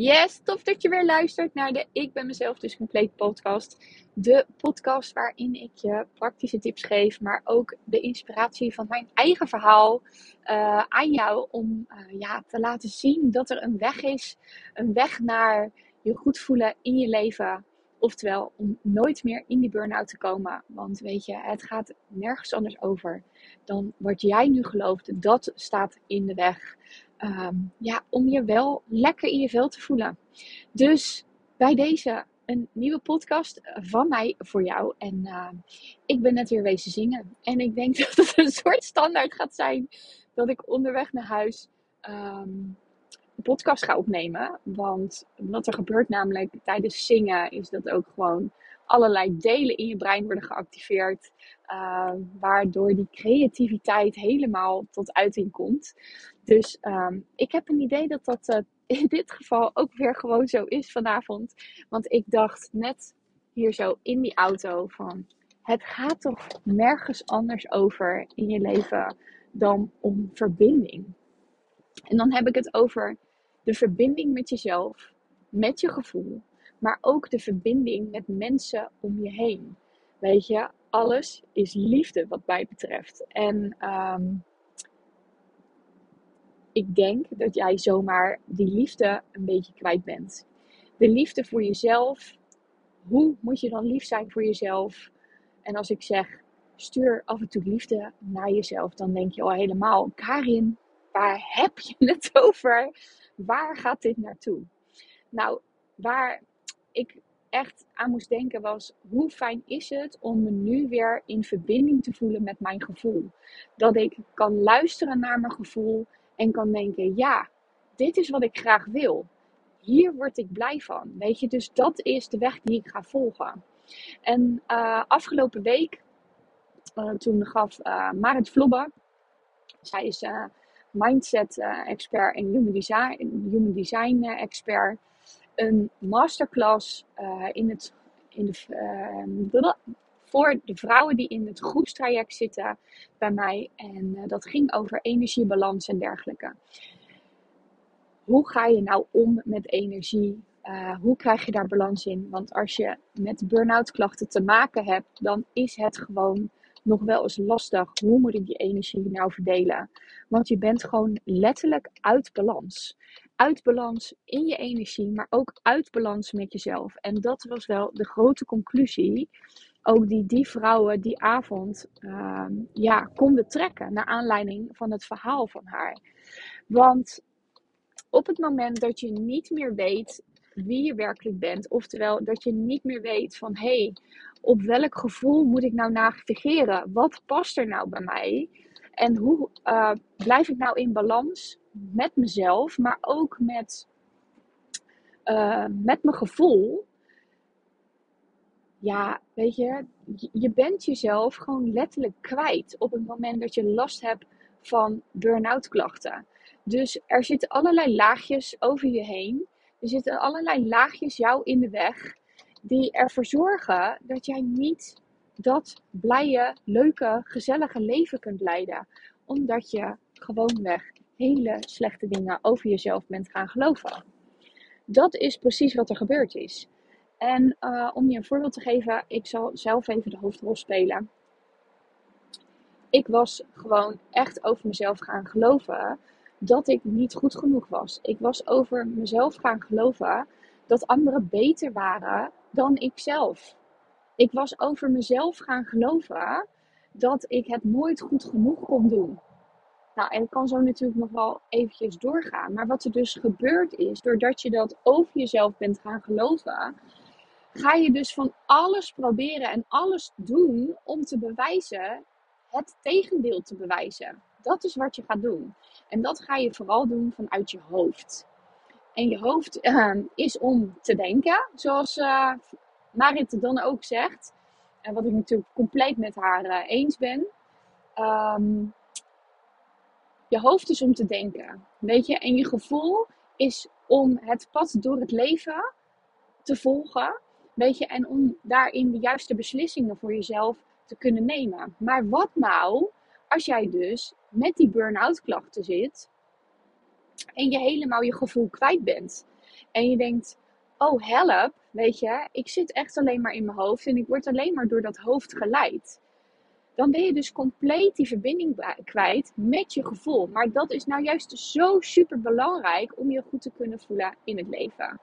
Yes, tof dat je weer luistert naar de Ik ben mezelf dus compleet podcast. De podcast waarin ik je praktische tips geef, maar ook de inspiratie van mijn eigen verhaal uh, aan jou om uh, ja, te laten zien dat er een weg is, een weg naar je goed voelen in je leven. Oftewel, om nooit meer in die burn-out te komen. Want weet je, het gaat nergens anders over dan wat jij nu gelooft. Dat staat in de weg. Um, ja, om je wel lekker in je vel te voelen. Dus bij deze een nieuwe podcast van mij voor jou. En uh, ik ben net weer wezen zingen. En ik denk dat het een soort standaard gaat zijn dat ik onderweg naar huis een podcast ga opnemen. Want wat er gebeurt namelijk tijdens zingen is dat ook gewoon allerlei delen in je brein worden geactiveerd. Uh, waardoor die creativiteit helemaal tot uiting komt. Dus um, ik heb een idee dat dat uh, in dit geval ook weer gewoon zo is vanavond. Want ik dacht net hier zo in die auto van... Het gaat toch nergens anders over in je leven dan om verbinding. En dan heb ik het over de verbinding met jezelf, met je gevoel, maar ook de verbinding met mensen om je heen. Weet je, alles is liefde wat mij betreft. En um, ik denk dat jij zomaar die liefde een beetje kwijt bent. De liefde voor jezelf. Hoe moet je dan lief zijn voor jezelf? En als ik zeg, stuur af en toe liefde naar jezelf, dan denk je al helemaal, Karin, waar heb je het over? Waar gaat dit naartoe? Nou, waar ik echt aan moest denken was: hoe fijn is het om me nu weer in verbinding te voelen met mijn gevoel? Dat ik kan luisteren naar mijn gevoel en kan denken: ja, dit is wat ik graag wil. Hier word ik blij van. Weet je, dus dat is de weg die ik ga volgen. En uh, afgelopen week, uh, toen gaf uh, Marit Vlobbe, zij is mindset expert en human design, human design expert, een masterclass in het, in de, voor de vrouwen die in het groepstraject zitten bij mij. En dat ging over energiebalans en dergelijke. Hoe ga je nou om met energie? Hoe krijg je daar balans in? Want als je met burn-out klachten te maken hebt, dan is het gewoon nog wel eens lastig. Hoe moet ik die energie nou verdelen? Want je bent gewoon letterlijk uit balans. Uit balans in je energie, maar ook uit balans met jezelf. En dat was wel de grote conclusie ook die die vrouwen die avond uh, ja, konden trekken. Naar aanleiding van het verhaal van haar. Want op het moment dat je niet meer weet wie je werkelijk bent. Oftewel dat je niet meer weet van hé, hey, op welk gevoel moet ik nou navigeren? Wat past er nou bij mij? En hoe uh, blijf ik nou in balans met mezelf, maar ook met, uh, met mijn gevoel? ja, weet je, je bent jezelf gewoon letterlijk kwijt op het moment dat je last hebt van burn-out klachten. Dus er zitten allerlei laagjes over je heen. Er zitten allerlei laagjes jou in de weg die ervoor zorgen dat jij niet dat blije, leuke, gezellige leven kunt leiden. Omdat je gewoonweg hele slechte dingen over jezelf bent gaan geloven. Dat is precies wat er gebeurd is. En uh, om je een voorbeeld te geven, ik zal zelf even de hoofdrol spelen. Ik was gewoon echt over mezelf gaan geloven dat ik niet goed genoeg was. Ik was over mezelf gaan geloven dat anderen beter waren dan ik zelf. Ik was over mezelf gaan geloven dat ik het nooit goed genoeg kon doen. Nou, en ik kan zo natuurlijk nog wel eventjes doorgaan. Maar wat er dus gebeurd is, doordat je dat over jezelf bent gaan geloven, ga je dus van alles proberen en alles doen om te bewijzen, het tegendeel te bewijzen. Dat is wat je gaat doen. En dat ga je vooral doen vanuit je hoofd. En je hoofd uh, is om te denken, zoals uh, Marit dan ook zegt. En wat ik natuurlijk compleet met haar uh, eens ben. Um, je hoofd is om te denken. Weet je? En je gevoel is om het pad door het leven te volgen. Weet je, en om daarin de juiste beslissingen voor jezelf te kunnen nemen. Maar wat nou als jij dus met die burn-out klachten zit en je helemaal je gevoel kwijt bent? En je denkt, oh help, weet je, ik zit echt alleen maar in mijn hoofd en ik word alleen maar door dat hoofd geleid. Dan ben je dus compleet die verbinding kwijt met je gevoel. Maar dat is nou juist zo super belangrijk om je goed te kunnen voelen in het leven.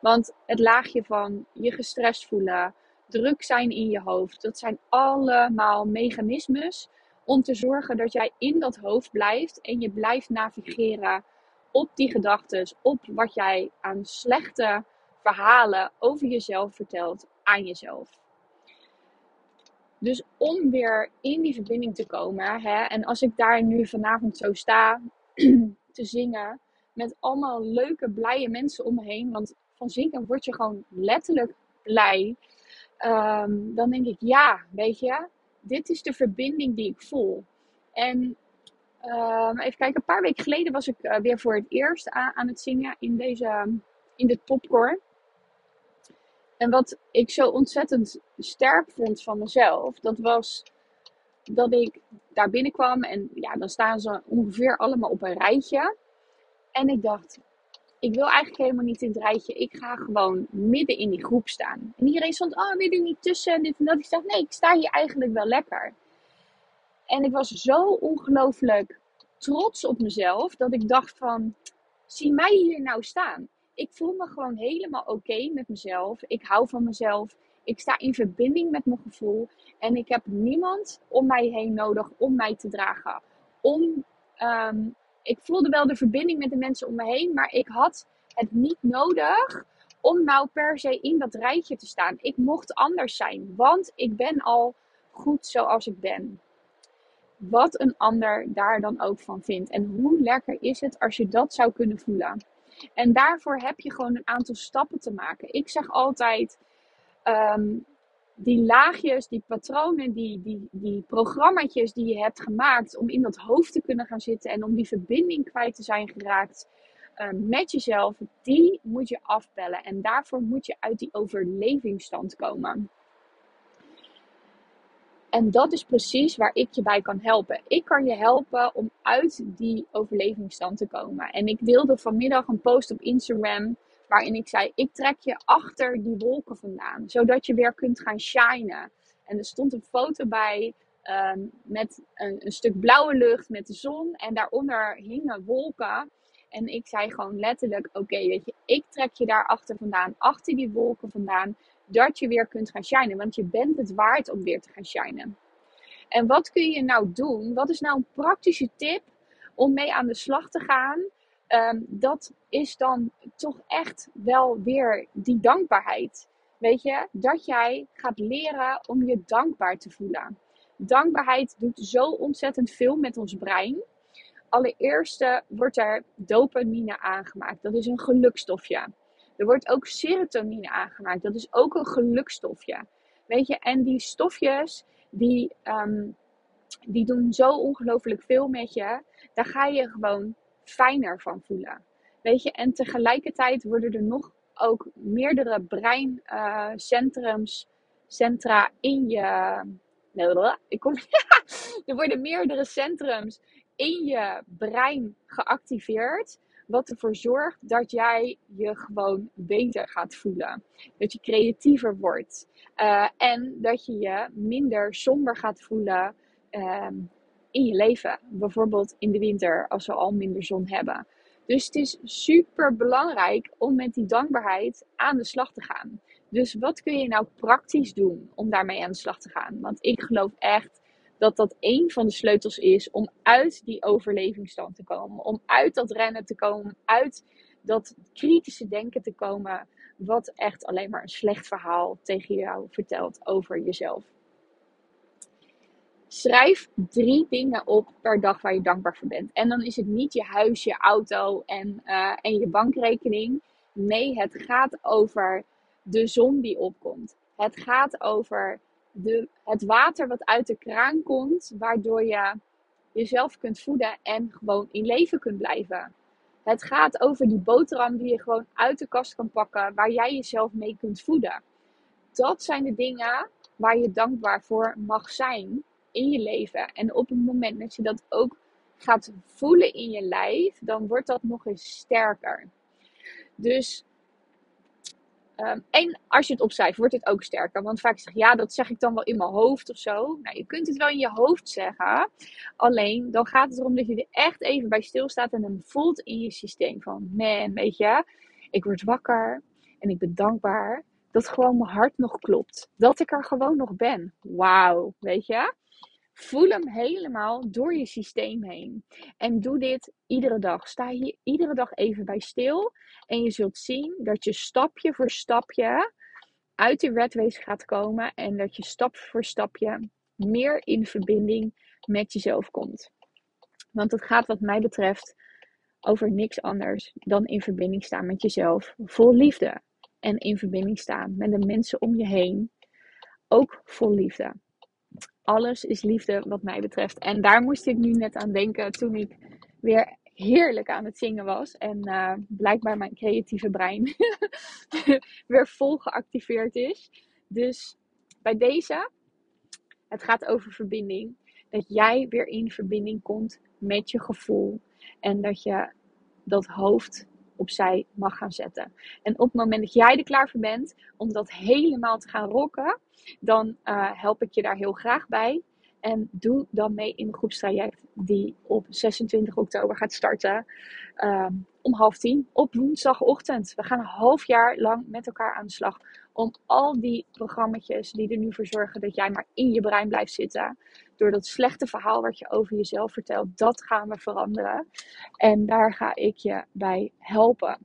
Want het laagje van je gestrest voelen, druk zijn in je hoofd, dat zijn allemaal mechanismes om te zorgen dat jij in dat hoofd blijft en je blijft navigeren op die gedachten, op wat jij aan slechte verhalen over jezelf vertelt aan jezelf. Dus om weer in die verbinding te komen, hè, en als ik daar nu vanavond zo sta te zingen met allemaal leuke, blije mensen om me heen, want van zingen word je gewoon letterlijk blij, ehm, dan denk ik ja, weet je, dit is de verbinding die ik voel. En um, even kijken, een paar weken geleden was ik uh, weer voor het eerst aan, aan, het zingen in deze, in dit popcorn. En wat ik zo ontzettend sterk vond van mezelf, dat was dat ik daar binnenkwam en ja, dan staan ze ongeveer allemaal op een rijtje. En ik dacht, ik wil eigenlijk helemaal niet in het rijtje. Ik ga gewoon midden in die groep staan. En iedereen stond, oh, wil je niet tussen? En dit en dat. Ik dacht, nee, ik sta hier eigenlijk wel lekker. En ik was zo ongelooflijk trots op mezelf dat ik dacht van, zie mij hier nou staan. Ik voel me gewoon helemaal oké met mezelf. Ik hou van mezelf. Ik sta in verbinding met mijn gevoel. En ik heb niemand om mij heen nodig om mij te dragen. Om ehm, ik voelde wel de verbinding met de mensen om me heen, maar ik had het niet nodig om nou per se in dat rijtje te staan. Ik mocht anders zijn, want ik ben al goed zoals ik ben. Wat een ander daar dan ook van vindt. En hoe lekker is het als je dat zou kunnen voelen. En daarvoor heb je gewoon een aantal stappen te maken. Ik zeg altijd: ehm, die laagjes, die patronen, die, die, die programma's die je hebt gemaakt om in dat hoofd te kunnen gaan zitten en om die verbinding kwijt te zijn geraakt uh, met jezelf, die moet je afbellen. En daarvoor moet je uit die overlevingsstand komen. En dat is precies waar ik je bij kan helpen. Ik kan je helpen om uit die overlevingsstand te komen. En ik deelde vanmiddag een post op Instagram Waarin ik zei: Ik trek je achter die wolken vandaan, zodat je weer kunt gaan shinen. En er stond een foto bij ehm, met een, een, stuk blauwe lucht met de zon. En daaronder hingen wolken. En ik zei gewoon letterlijk: Oké, weet je, ik trek je daar achter vandaan, achter die wolken vandaan. Dat je weer kunt gaan shinen. Want je bent het waard om weer te gaan shinen. En wat kun je nou doen? Wat is nou een praktische tip om mee aan de slag te gaan? Ehm, dat is dan toch echt wel weer die dankbaarheid. Weet je, dat jij gaat leren om je dankbaar te voelen. Dankbaarheid doet zo ontzettend veel met ons brein. Allereerst wordt er dopamine aangemaakt. Dat is een gelukstofje. Er wordt ook serotonine aangemaakt. Dat is ook een gelukstofje. Weet je, en die stofjes die, ehm, die doen zo ongelooflijk veel met je. Daar ga je gewoon fijner van voelen. Weet je, en tegelijkertijd worden er nog ook meerdere breincentrums, centra in je. ik kom, er worden meerdere centrums in je brein geactiveerd. Wat ervoor zorgt dat jij je gewoon beter gaat voelen. Dat je creatiever wordt. Uh, en dat je je minder somber gaat voelen. Uh, in je leven. Bijvoorbeeld in de winter als we al minder zon hebben. Dus het is super belangrijk om met die dankbaarheid aan de slag te gaan. Dus wat kun je nou praktisch doen om daarmee aan de slag te gaan? Want ik geloof echt dat dat een van de sleutels is om uit die overlevingsstand te komen. Om uit dat rennen te komen, uit dat kritische denken te komen. Wat echt alleen maar een slecht verhaal tegen jou vertelt over jezelf. Schrijf drie dingen op per dag waar je dankbaar voor bent. En dan is het niet je huis, je auto en, uh, en je bankrekening. Nee, het gaat over de zon die opkomt. Het gaat over de, het water wat uit de kraan komt, waardoor je jezelf kunt voeden en gewoon in leven kunt blijven. Het gaat over die boterham die je gewoon uit de kast kan pakken, waar jij jezelf mee kunt voeden. Dat zijn de dingen waar je dankbaar voor mag zijn in je leven. En op het moment dat je dat ook gaat voelen in je lijf, dan wordt dat nog eens sterker. Dus Um, en als je het opschrijft, wordt het ook sterker. Want vaak zeg je, ja, dat zeg ik dan wel in mijn hoofd of zo. Nou, je kunt het wel in je hoofd zeggen. Alleen, dan gaat het erom dat je er echt even bij stilstaat en dan voelt in je systeem van, man, weet je, ik word wakker en ik ben dankbaar dat gewoon mijn hart nog klopt. Dat ik er gewoon nog ben. Wauw, weet je? Voel hem helemaal door je systeem heen. En doe dit iedere dag. Sta hier iedere dag even bij stil. En je zult zien dat je stapje voor stapje uit die red race gaat komen. En dat je stap voor stapje meer in verbinding met jezelf komt. Want het gaat wat mij betreft over niks anders dan in verbinding staan met jezelf. Vol liefde. En in verbinding staan met de mensen om je heen. Ook vol liefde alles is liefde wat mij betreft. En daar moest ik nu net aan denken toen ik weer heerlijk aan het zingen was. En uh, blijkbaar mijn creatieve brein weer vol geactiveerd is. Dus bij deze, het gaat over verbinding. Dat jij weer in verbinding komt met je gevoel. En dat je dat hoofd opzij mag gaan zetten. En op het moment dat jij er klaar voor bent om dat helemaal te gaan rocken, dan uh, help ik je daar heel graag bij. En doe dan mee in de groepstraject die op 26 oktober gaat starten. Um, om half tien op woensdagochtend. We gaan een half jaar lang met elkaar aan de slag. Om al die programma's die er nu voor zorgen dat jij maar in je brein blijft zitten. Door dat slechte verhaal wat je over jezelf vertelt. Dat gaan we veranderen. En daar ga ik je bij helpen.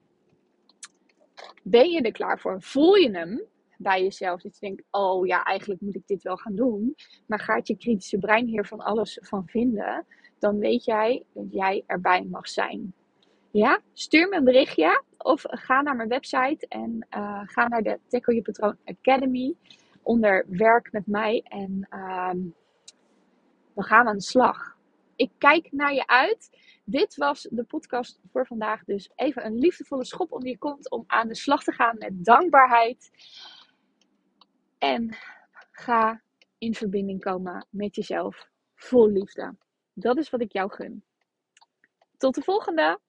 Ben je er klaar voor? Voel je hem? bij jezelf. Dat je denkt, oh ja, eigenlijk moet ik dit wel gaan doen. Maar gaat je kritische brein hier van alles van vinden, dan weet jij dat jij erbij mag zijn. Ja, stuur me een berichtje of ga naar mijn website en uh, ga naar de Tackle Je Patroon Academy onder werk met mij en uh, dan gaan we aan de slag. Ik kijk naar je uit. Dit was de podcast voor vandaag. Dus even een liefdevolle schop onder je kont om aan de slag te gaan met dankbaarheid. En ga in verbinding komen met jezelf vol liefde. Dat is wat ik jou gun. Tot de volgende!